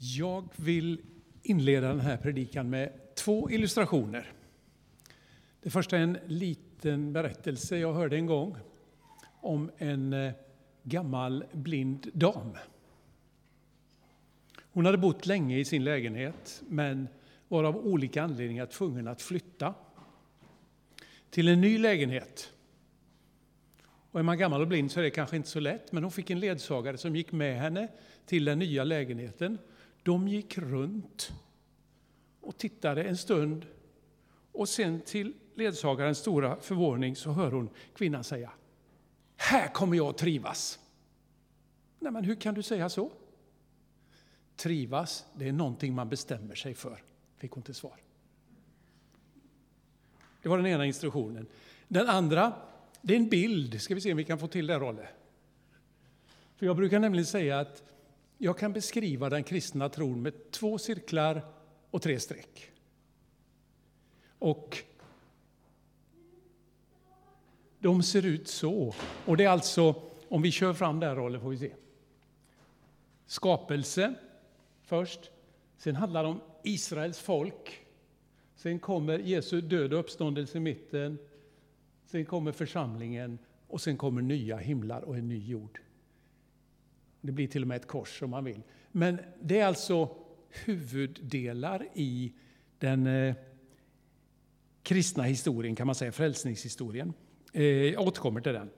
Jag vill inleda den här predikan med två illustrationer. Det första är en liten berättelse jag hörde en gång om en eh, gammal blind dam. Hon hade bott länge i sin lägenhet men var av olika anledningar tvungen att flytta till en ny lägenhet. Och är man gammal och blind så är det kanske inte så lätt, men hon fick en ledsagare som gick med henne till den nya lägenheten. De gick runt och tittade en stund och sen till ledsagarens stora förvåning så hör hon kvinnan säga Här kommer jag att trivas. Nej, men hur kan du säga så? Trivas, det är någonting man bestämmer sig för, fick hon till svar. Det var den ena instruktionen. Den andra, det är en bild. Ska vi se om vi kan få till det, Rolle? För jag brukar nämligen säga att jag kan beskriva den kristna tron med två cirklar och tre streck. Och de ser ut så. Och det är alltså, om vi kör fram där, Rolle, får vi se. Skapelse först. Sen handlar det om Israels folk. Sen kommer Jesu död och uppståndelse i mitten. Sen kommer församlingen och sen kommer nya himlar och en ny jord. Det blir till och med ett kors om man vill. Men det är alltså huvuddelar i den eh, kristna historien, kan man säga, frälsningshistorien. Eh, jag återkommer till den.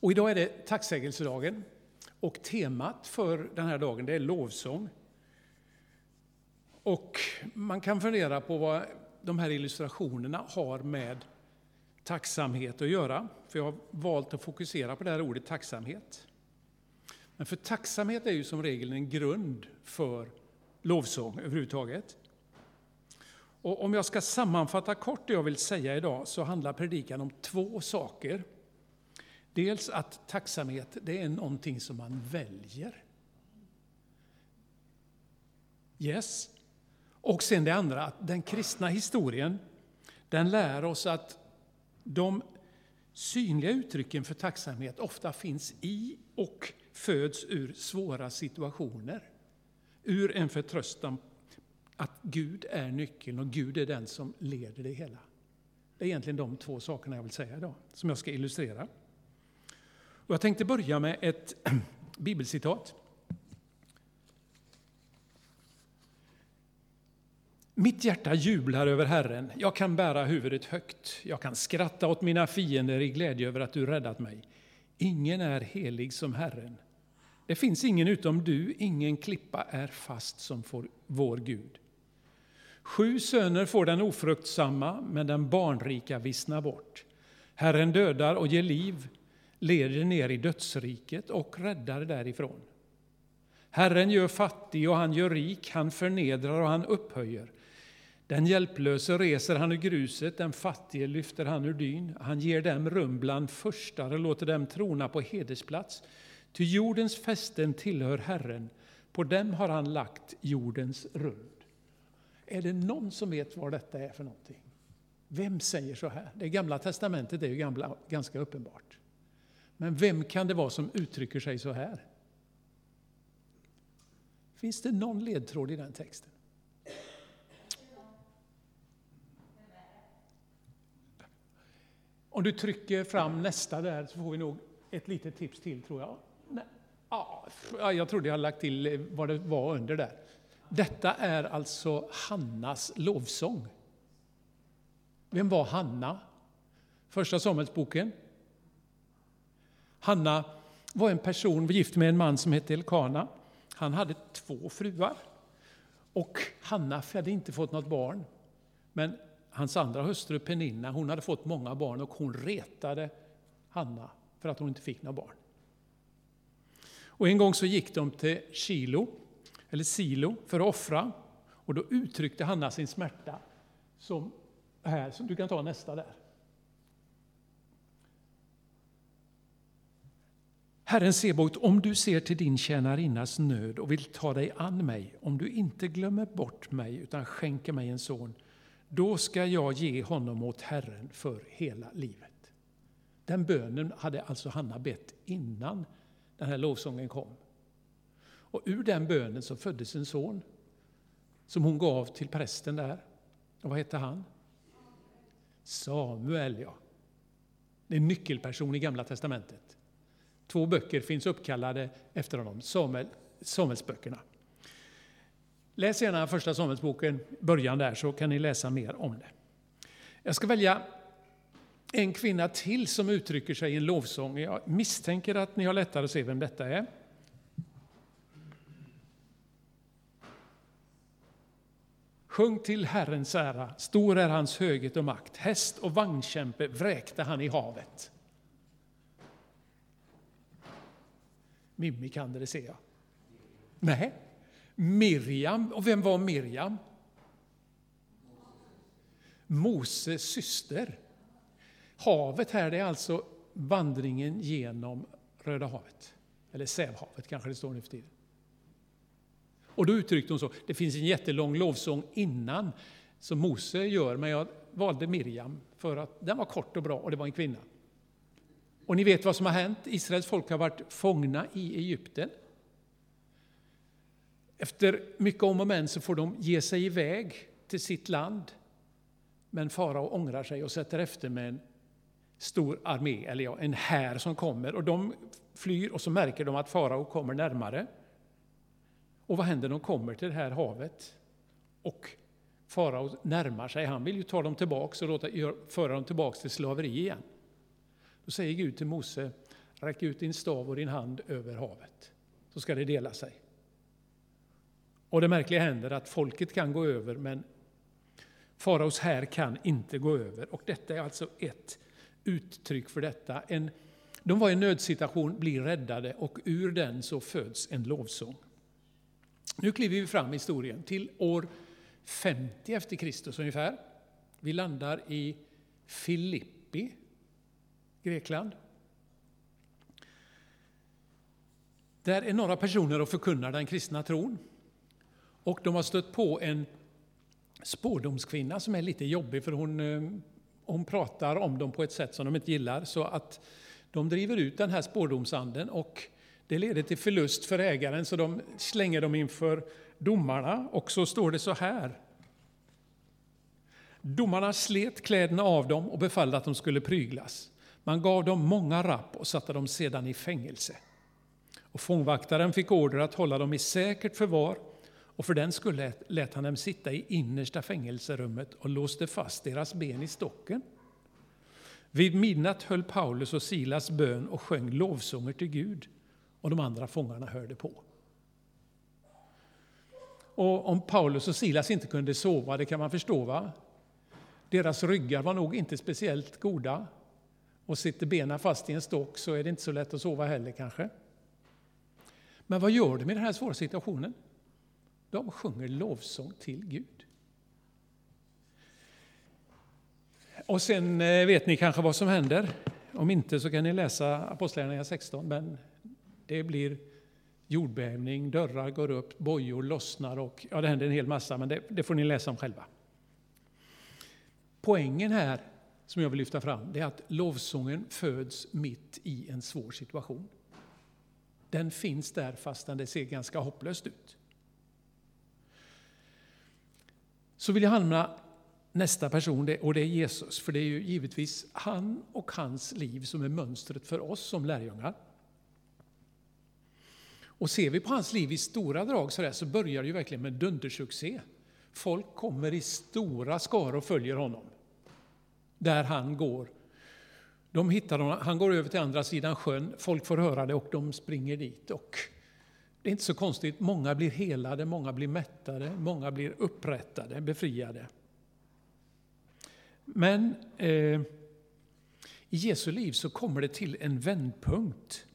Och idag är det tacksägelsedagen och temat för den här dagen det är lovsång. Och man kan fundera på vad de här illustrationerna har med tacksamhet att göra. För jag har valt att fokusera på det här ordet tacksamhet. Men för tacksamhet är ju som regel en grund för lovsång överhuvudtaget. Och om jag ska sammanfatta kort det jag vill säga idag så handlar predikan om två saker. Dels att tacksamhet det är någonting som man väljer. Yes. Och sen det andra, att den kristna historien den lär oss att de synliga uttrycken för tacksamhet ofta finns i och föds ur svåra situationer. Ur en förtröstan att Gud är nyckeln och Gud är den som leder det hela. Det är egentligen de två sakerna jag vill säga idag, som jag ska illustrera. Och jag tänkte börja med ett bibelcitat. Mitt hjärta jublar över Herren, jag kan bära huvudet högt. Jag kan skratta åt mina fiender i glädje över att du räddat mig. Ingen är helig som Herren. Det finns ingen utom du, ingen klippa är fast som får vår Gud. Sju söner får den ofruktsamma, men den barnrika vissnar bort. Herren dödar och ger liv, leder ner i dödsriket och räddar därifrån. Herren gör fattig och han gör rik, han förnedrar och han upphöjer. Den hjälplöse reser han ur gruset, den fattige lyfter han ur dyn. Han ger dem rum bland förstare, och låter dem trona på hedersplats. Ty jordens fästen tillhör Herren, på dem har han lagt jordens rund. Är det någon som vet vad detta är för någonting? Vem säger så här? Det gamla testamentet är ju gamla, ganska uppenbart. Men vem kan det vara som uttrycker sig så här? Finns det någon ledtråd i den texten? Om du trycker fram nästa där så får vi nog ett litet tips till tror jag. Nej. Ja, jag trodde jag hade lagt till eh, vad det var under där. Detta är alltså Hannas lovsång. Vem var Hanna? Första Samuelsboken. Hanna var en person gift med en man som hette Elkana. Han hade två fruar. Och Hanna hade inte fått något barn. Men hans andra hustru Peninna, hon hade fått många barn och hon retade Hanna för att hon inte fick några barn. Och en gång så gick de till Kilo, eller Silo, för att offra. Och då uttryckte Hanna sin smärta som här, som du kan ta nästa där. Herren Sebot, om du ser till din tjänarinnas nöd och vill ta dig an mig, om du inte glömmer bort mig utan skänker mig en son, då ska jag ge honom åt Herren för hela livet. Den bönen hade alltså Hanna bett innan den här lovsången kom. Och ur den bönen så föddes en son som hon gav till prästen där. Och vad hette han? Samuel, ja. Det är en nyckelperson i Gamla testamentet. Två böcker finns uppkallade efter honom, Samuel, Samuelsböckerna. Läs gärna första Samuelsboken, början där, så kan ni läsa mer om det. Jag ska välja en kvinna till som uttrycker sig i en lovsång. Jag misstänker att ni har lättare att se vem detta är. Sjung till Herrens ära, stor är hans höghet och makt. Häst och vagnkämpe vräkte han i havet. Mimmi kan det, ser jag. Nej, Miriam. Och vem var Miriam? Moses syster. Havet här är alltså vandringen genom Röda havet. Eller Sävhavet kanske det står nu för tiden. Och då uttryckte hon så, det finns en jättelång lovsång innan som Mose gör, men jag valde Miriam för att den var kort och bra och det var en kvinna. Och ni vet vad som har hänt, Israels folk har varit fångna i Egypten. Efter mycket om och men så får de ge sig iväg till sitt land. Men farao ångrar sig och sätter efter med en stor armé, eller ja, en här som kommer. Och de flyr och så märker de att farao kommer närmare. Och vad händer de kommer till det här havet? Och farao närmar sig, han vill ju ta dem tillbaka och låta, föra dem tillbaka till slaveri igen. Då säger Gud till Mose, räck ut din stav och din hand över havet, så ska det dela sig. Och det märkliga händer att folket kan gå över, men faraos här kan inte gå över. Och detta är alltså ett uttryck för detta. En, de var i en nödsituation, blir räddade och ur den så föds en lovsång. Nu kliver vi fram i historien till år 50 efter Kristus ungefär. Vi landar i Filippi, Grekland. Där är några personer och förkunnar den kristna tron. Och de har stött på en spårdomskvinna som är lite jobbig för hon, eh, hon pratar om dem på ett sätt som de inte gillar. Så att de driver ut den här spårdomsanden och det leder till förlust för ägaren så de slänger dem inför domarna. Och så står det så här. Domarna slet kläderna av dem och befallde att de skulle pryglas. Man gav dem många rapp och satte dem sedan i fängelse. Och fångvaktaren fick order att hålla dem i säkert förvar och för den skulle lät han dem sitta i innersta fängelserummet och låste fast deras ben i stocken. Vid midnatt höll Paulus och Silas bön och sjöng lovsånger till Gud och de andra fångarna hörde på. Och om Paulus och Silas inte kunde sova, det kan man förstå. va? Deras ryggar var nog inte speciellt goda. Och sitter benen fast i en stock så är det inte så lätt att sova heller kanske. Men vad gör de i den här svåra situationen? De sjunger lovsång till Gud. Och sen eh, vet ni kanske vad som händer. Om inte så kan ni läsa Apostlagärningarna 16. Men det blir jordbävning, dörrar går upp, bojor lossnar och ja, det händer en hel massa, men det, det får ni läsa om själva. Poängen här som jag vill lyfta fram det är att lovsången föds mitt i en svår situation. Den finns där fastän det ser ganska hopplöst ut. Så vill jag hamna nästa person och det är Jesus, för det är ju givetvis han och hans liv som är mönstret för oss som lärjungar. Och ser vi på hans liv i stora drag så, där, så börjar det ju verkligen med dundersuccé. Folk kommer i stora skaror och följer honom. Där han går. De hittar honom, han går över till andra sidan sjön, folk får höra det och de springer dit. Och det är inte så konstigt, många blir helade, många blir mättade, många blir upprättade, befriade. Men eh, i Jesu liv så kommer det till en vändpunkt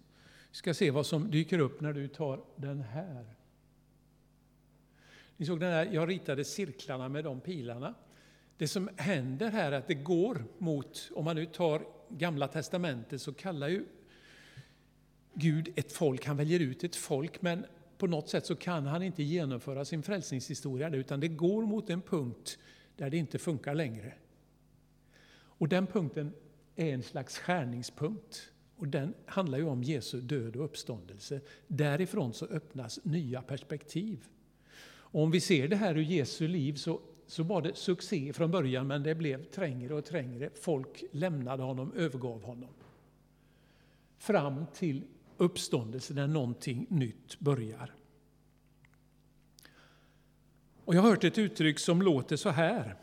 Vi ska se vad som dyker upp när du tar den här. Ni såg den här, jag ritade cirklarna med de pilarna. Det som händer här är att det går mot, om man nu tar Gamla Testamentet så kallar ju Gud ett folk, han väljer ut ett folk, men på något sätt så kan han inte genomföra sin frälsningshistoria utan det går mot en punkt där det inte funkar längre. Och den punkten är en slags skärningspunkt. Och den handlar ju om Jesu död och uppståndelse. Därifrån så öppnas nya perspektiv. Och om vi ser det här ur Jesu liv så, så var det succé från början men det blev trängre och trängre. Folk lämnade honom, övergav honom. Fram till uppståndelse när någonting nytt börjar. Och jag har hört ett uttryck som låter så här.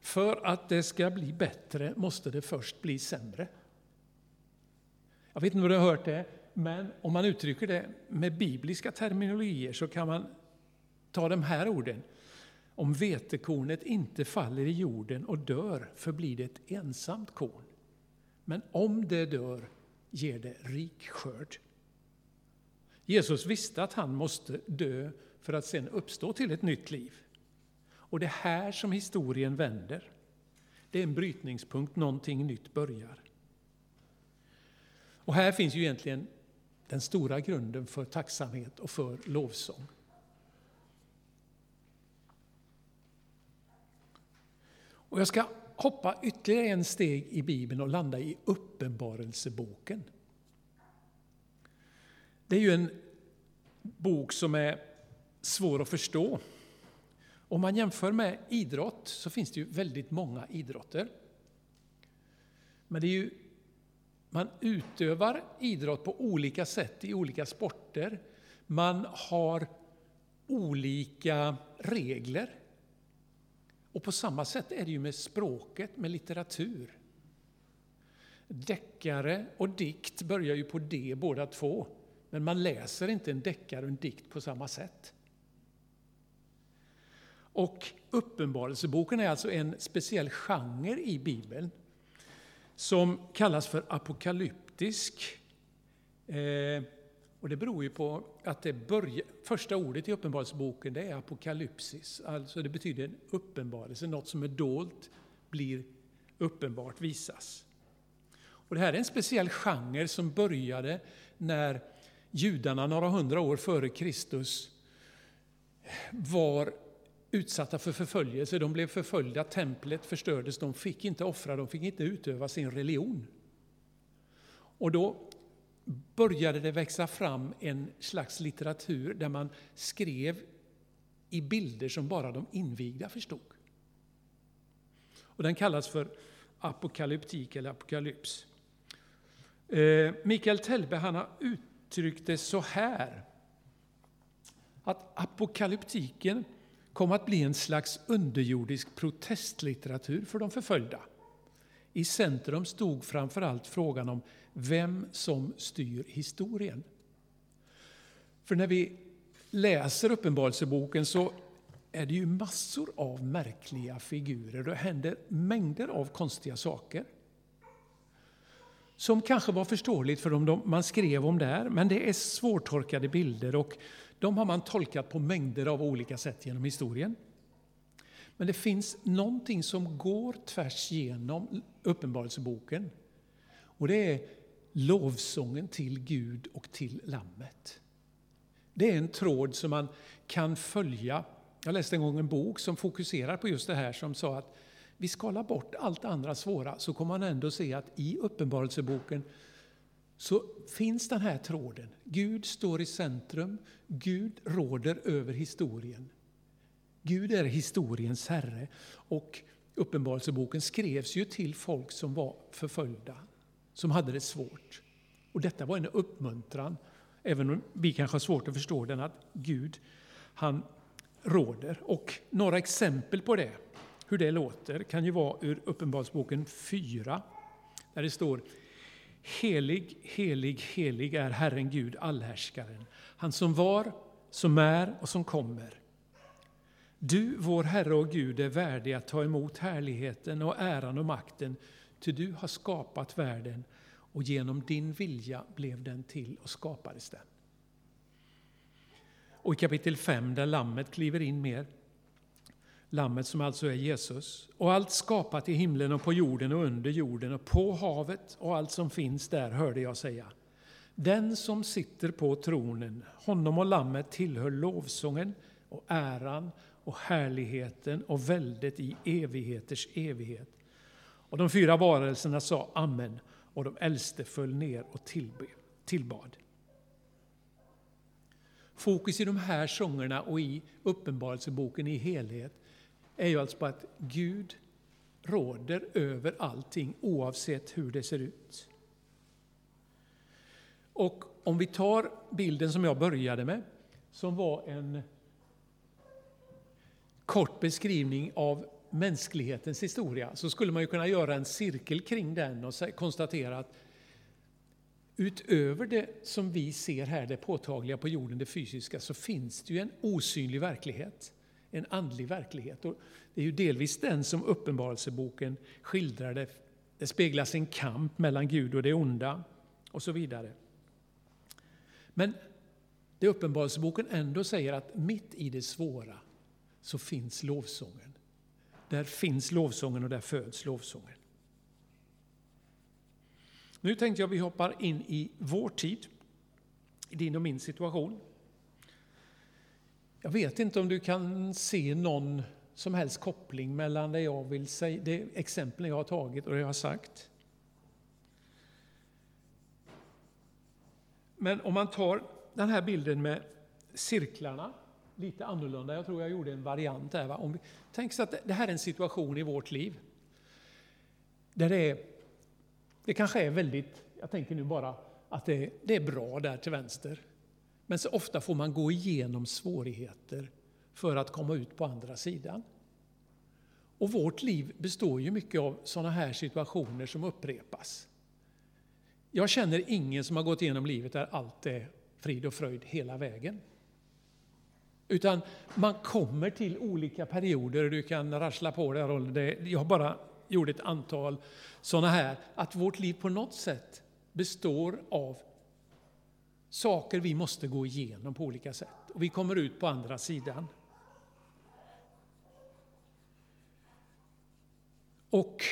För att det ska bli bättre måste det först bli sämre. Jag vet inte om du har hört det, men om man uttrycker det med bibliska terminologier så kan man ta de här orden. Om vetekornet inte faller i jorden och dör förblir det ett ensamt korn. Men om det dör ger det rik skörd. Jesus visste att han måste dö för att sen uppstå till ett nytt liv. Och det är här som historien vänder. Det är en brytningspunkt, någonting nytt börjar. Och här finns ju egentligen den stora grunden för tacksamhet och för lovsång. Och jag ska hoppa ytterligare en steg i Bibeln och landa i Uppenbarelseboken. Det är ju en bok som är svår att förstå. Om man jämför med idrott så finns det ju väldigt många idrotter. Men det är ju, man utövar idrott på olika sätt i olika sporter. Man har olika regler. Och på samma sätt är det ju med språket, med litteratur. Deckare och dikt börjar ju på D båda två, men man läser inte en deckare och en dikt på samma sätt. Och Uppenbarelseboken är alltså en speciell genre i Bibeln som kallas för apokalyptisk. Eh, och det beror ju på att det börjar, första ordet i Uppenbarelseboken det är apokalypsis, alltså det betyder en uppenbarelse, något som är dolt blir uppenbart, visas. Och det här är en speciell genre som började när judarna några hundra år före Kristus var utsatta för förföljelse. De blev förföljda, templet förstördes, de fick inte offra, de fick inte utöva sin religion. Och då började det växa fram en slags litteratur där man skrev i bilder som bara de invigda förstod. Och den kallas för apokalyptik eller apokalyps. Eh, Mikael Telbe han har uttryckt det så här. Att apokalyptiken kom att bli en slags underjordisk protestlitteratur för de förföljda. I centrum stod framförallt frågan om vem som styr historien. För när vi läser Uppenbarelseboken så är det ju massor av märkliga figurer. Det händer mängder av konstiga saker. Som kanske var förståeligt för dem man skrev om där, men det är svårtolkade bilder och de har man tolkat på mängder av olika sätt genom historien. Men det finns någonting som går tvärs genom Uppenbarelseboken. Och det är lovsången till Gud och till Lammet. Det är en tråd som man kan följa. Jag läste en gång en bok som fokuserar på just det här som sa att vi skalar bort allt andra svåra så kommer man ändå se att i Uppenbarelseboken så finns den här tråden. Gud står i centrum, Gud råder över historien. Gud är historiens herre och Uppenbarelseboken skrevs ju till folk som var förföljda, som hade det svårt. Och detta var en uppmuntran, även om vi kanske har svårt att förstå den, att Gud, han råder. Och några exempel på det, hur det låter, kan ju vara ur Uppenbarelseboken 4, där det står Helig, helig, helig är Herren Gud, allhärskaren, han som var, som är och som kommer. Du, vår Herre och Gud, är värdig att ta emot härligheten och äran och makten, ty du har skapat världen och genom din vilja blev den till och skapades den. Och i kapitel 5, där Lammet kliver in mer, Lammet som alltså är Jesus, och allt skapat i himlen och på jorden och under jorden och på havet och allt som finns där, hörde jag säga. Den som sitter på tronen, honom och Lammet tillhör lovsången och äran och härligheten och väldet i evigheters evighet. Och de fyra varelserna sa Amen. och de äldste föll ner och tillbad. Fokus i de här sångerna och i Uppenbarelseboken i helhet är ju alltså på att Gud råder över allting oavsett hur det ser ut. Och om vi tar bilden som jag började med, som var en kort beskrivning av mänsklighetens historia, så skulle man ju kunna göra en cirkel kring den och konstatera att utöver det som vi ser här, det påtagliga på jorden, det fysiska, så finns det ju en osynlig verklighet, en andlig verklighet. Och det är ju delvis den som Uppenbarelseboken skildrar. Det, det speglas en kamp mellan Gud och det onda och så vidare. Men det Uppenbarelseboken ändå säger att mitt i det svåra så finns lovsången. Där finns lovsången och där föds lovsången. Nu tänkte jag att vi hoppar in i vår tid, i din och min situation. Jag vet inte om du kan se någon som helst koppling mellan det jag vill säga, det exempel jag har tagit och det jag har sagt. Men om man tar den här bilden med cirklarna, lite annorlunda, jag tror jag gjorde en variant där. Va? Om vi, tänk så att det här är en situation i vårt liv där det är, det kanske är väldigt, jag tänker nu bara att det, det är bra där till vänster. Men så ofta får man gå igenom svårigheter för att komma ut på andra sidan. Och vårt liv består ju mycket av sådana här situationer som upprepas. Jag känner ingen som har gått igenom livet där allt är frid och fröjd hela vägen. Utan man kommer till olika perioder, du kan rassla på det. Jag bara gjorde ett antal sådana här, att vårt liv på något sätt består av saker vi måste gå igenom på olika sätt. Och vi kommer ut på andra sidan. Och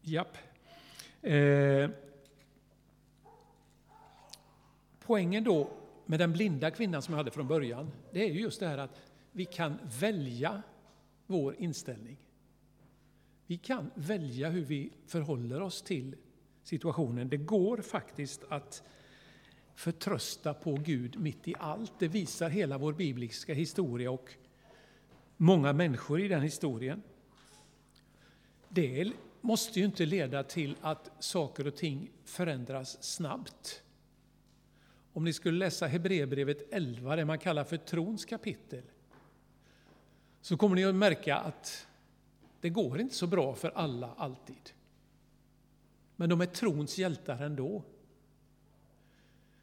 Japp. Eh, poängen då med den blinda kvinnan som jag hade från början, det är ju just det här att vi kan välja vår inställning. Vi kan välja hur vi förhåller oss till situationen. Det går faktiskt att förtrösta på Gud mitt i allt. Det visar hela vår bibliska historia och många människor i den historien. Det måste ju inte leda till att saker och ting förändras snabbt. Om ni skulle läsa Hebreerbrevet 11, det man kallar för trons kapitel, så kommer ni att märka att det går inte så bra för alla alltid. Men de är trons hjältar ändå.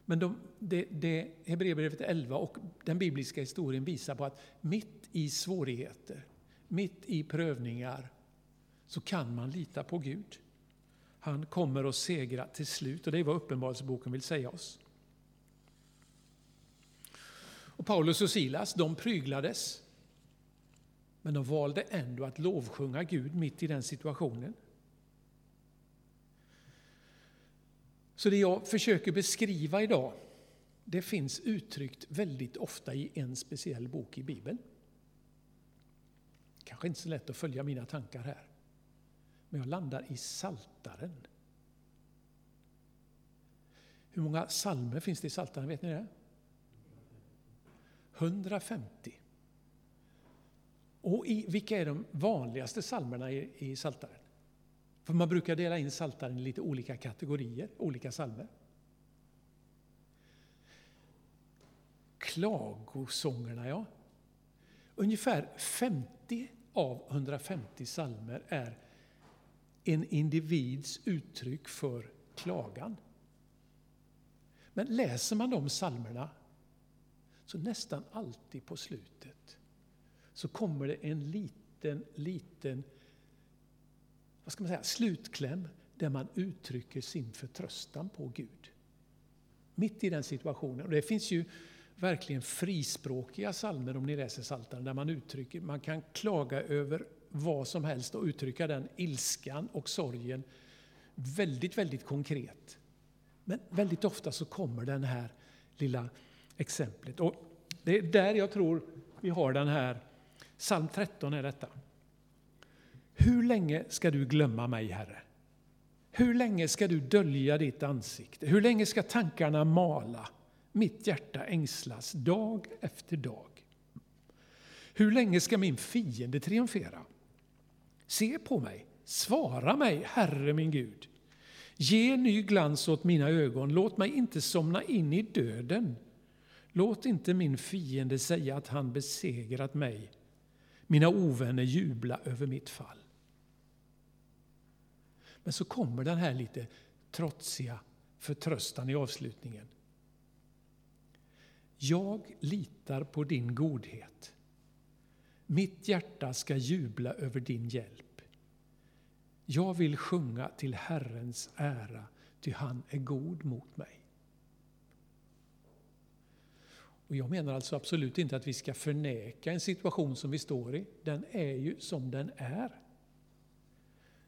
Men de, det, det Hebreerbrevet 11 och den bibliska historien visar på att mitt i svårigheter, mitt i prövningar, så kan man lita på Gud. Han kommer att segra till slut och det är vad Uppenbarelseboken vill säga oss. Och Paulus och Silas, de pryglades. Men de valde ändå att lovsjunga Gud mitt i den situationen. Så det jag försöker beskriva idag, det finns uttryckt väldigt ofta i en speciell bok i Bibeln. Kanske inte så lätt att följa mina tankar här. Men jag landar i Saltaren. Hur många salmer finns det i Saltaren? Vet ni det? 150. Och i, vilka är de vanligaste salmerna i, i Saltaren? För man brukar dela in Saltaren i lite olika kategorier, olika salmer. Klagosångerna, ja. Ungefär 50 av 150 salmer är en individs uttryck för klagan. Men läser man de salmerna så nästan alltid på slutet så kommer det en liten, liten vad ska man säga, slutkläm där man uttrycker sin förtröstan på Gud. Mitt i den situationen. Och det finns ju verkligen frispråkiga salmer om ni läser Psaltaren där man uttrycker, man kan klaga över vad som helst och uttrycka den ilskan och sorgen väldigt, väldigt konkret. Men väldigt ofta så kommer den här lilla exemplet. Och det är där jag tror vi har den här, psalm 13 är detta. Hur länge ska du glömma mig, Herre? Hur länge ska du dölja ditt ansikte? Hur länge ska tankarna mala? Mitt hjärta ängslas dag efter dag. Hur länge ska min fiende triumfera? Se på mig, svara mig, Herre min Gud. Ge ny glans åt mina ögon, låt mig inte somna in i döden. Låt inte min fiende säga att han besegrat mig, mina ovänner jubla över mitt fall. Men så kommer den här lite trotsiga förtröstan i avslutningen. Jag litar på din godhet. Mitt hjärta ska jubla över din hjälp. Jag vill sjunga till Herrens ära, ty han är god mot mig. Och jag menar alltså absolut inte att vi ska förneka en situation som vi står i. Den är ju som den är.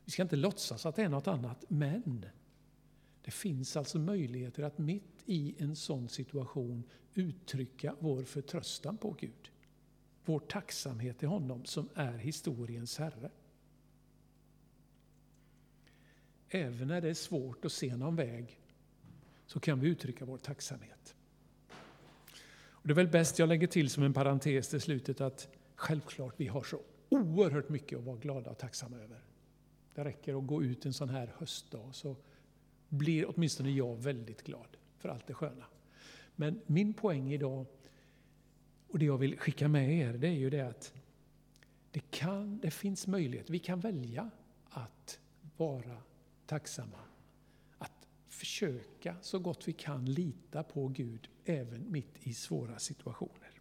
Vi ska inte låtsas att det är något annat, men det finns alltså möjligheter att mitt i en sån situation uttrycka vår förtröstan på Gud. Vår tacksamhet till honom som är historiens Herre. Även när det är svårt att se någon väg så kan vi uttrycka vår tacksamhet. Det är väl bäst jag lägger till som en parentes till slutet att självklart vi har så oerhört mycket att vara glada och tacksamma över. Det räcker att gå ut en sån här höstdag så blir åtminstone jag väldigt glad för allt det sköna. Men min poäng idag och det jag vill skicka med er det är ju det att det, kan, det finns möjlighet, vi kan välja att vara tacksamma. Försöka så gott vi kan lita på Gud även mitt i svåra situationer.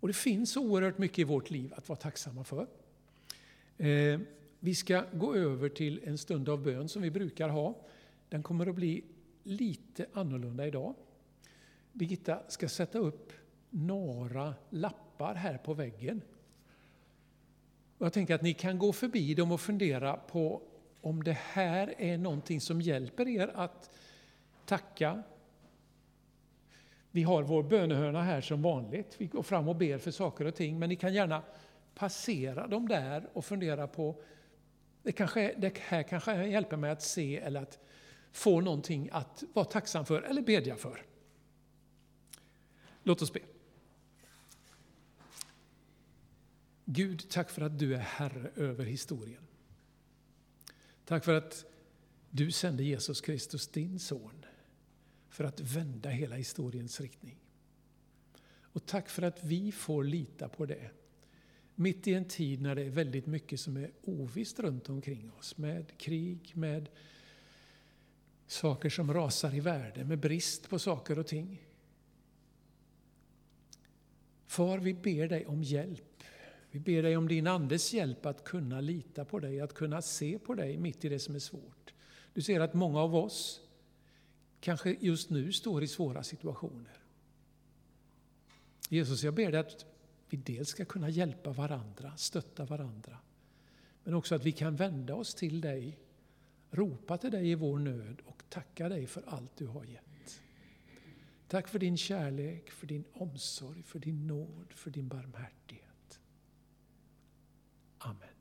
Och det finns oerhört mycket i vårt liv att vara tacksamma för. Eh, vi ska gå över till en stund av bön som vi brukar ha. Den kommer att bli lite annorlunda idag. Birgitta ska sätta upp några lappar här på väggen. Jag tänker att ni kan gå förbi dem och fundera på om det här är någonting som hjälper er att tacka. Vi har vår bönehörna här som vanligt. Vi går fram och ber för saker och ting, men ni kan gärna passera dem där och fundera på, det, kanske, det här kanske hjälper mig att se eller att få någonting att vara tacksam för eller bedja för. Låt oss be. Gud, tack för att du är Herre över historien. Tack för att du sände Jesus Kristus, din son, för att vända hela historiens riktning. Och tack för att vi får lita på det mitt i en tid när det är väldigt mycket som är ovisst runt omkring oss. Med krig, med saker som rasar i världen, med brist på saker och ting. Far, vi ber dig om hjälp. Vi ber dig om din Andes hjälp att kunna lita på dig, att kunna se på dig mitt i det som är svårt. Du ser att många av oss kanske just nu står i svåra situationer. Jesus, jag ber dig att vi dels ska kunna hjälpa varandra, stötta varandra. Men också att vi kan vända oss till dig, ropa till dig i vår nöd och tacka dig för allt du har gett. Tack för din kärlek, för din omsorg, för din nåd, för din barmhärtighet. Amen.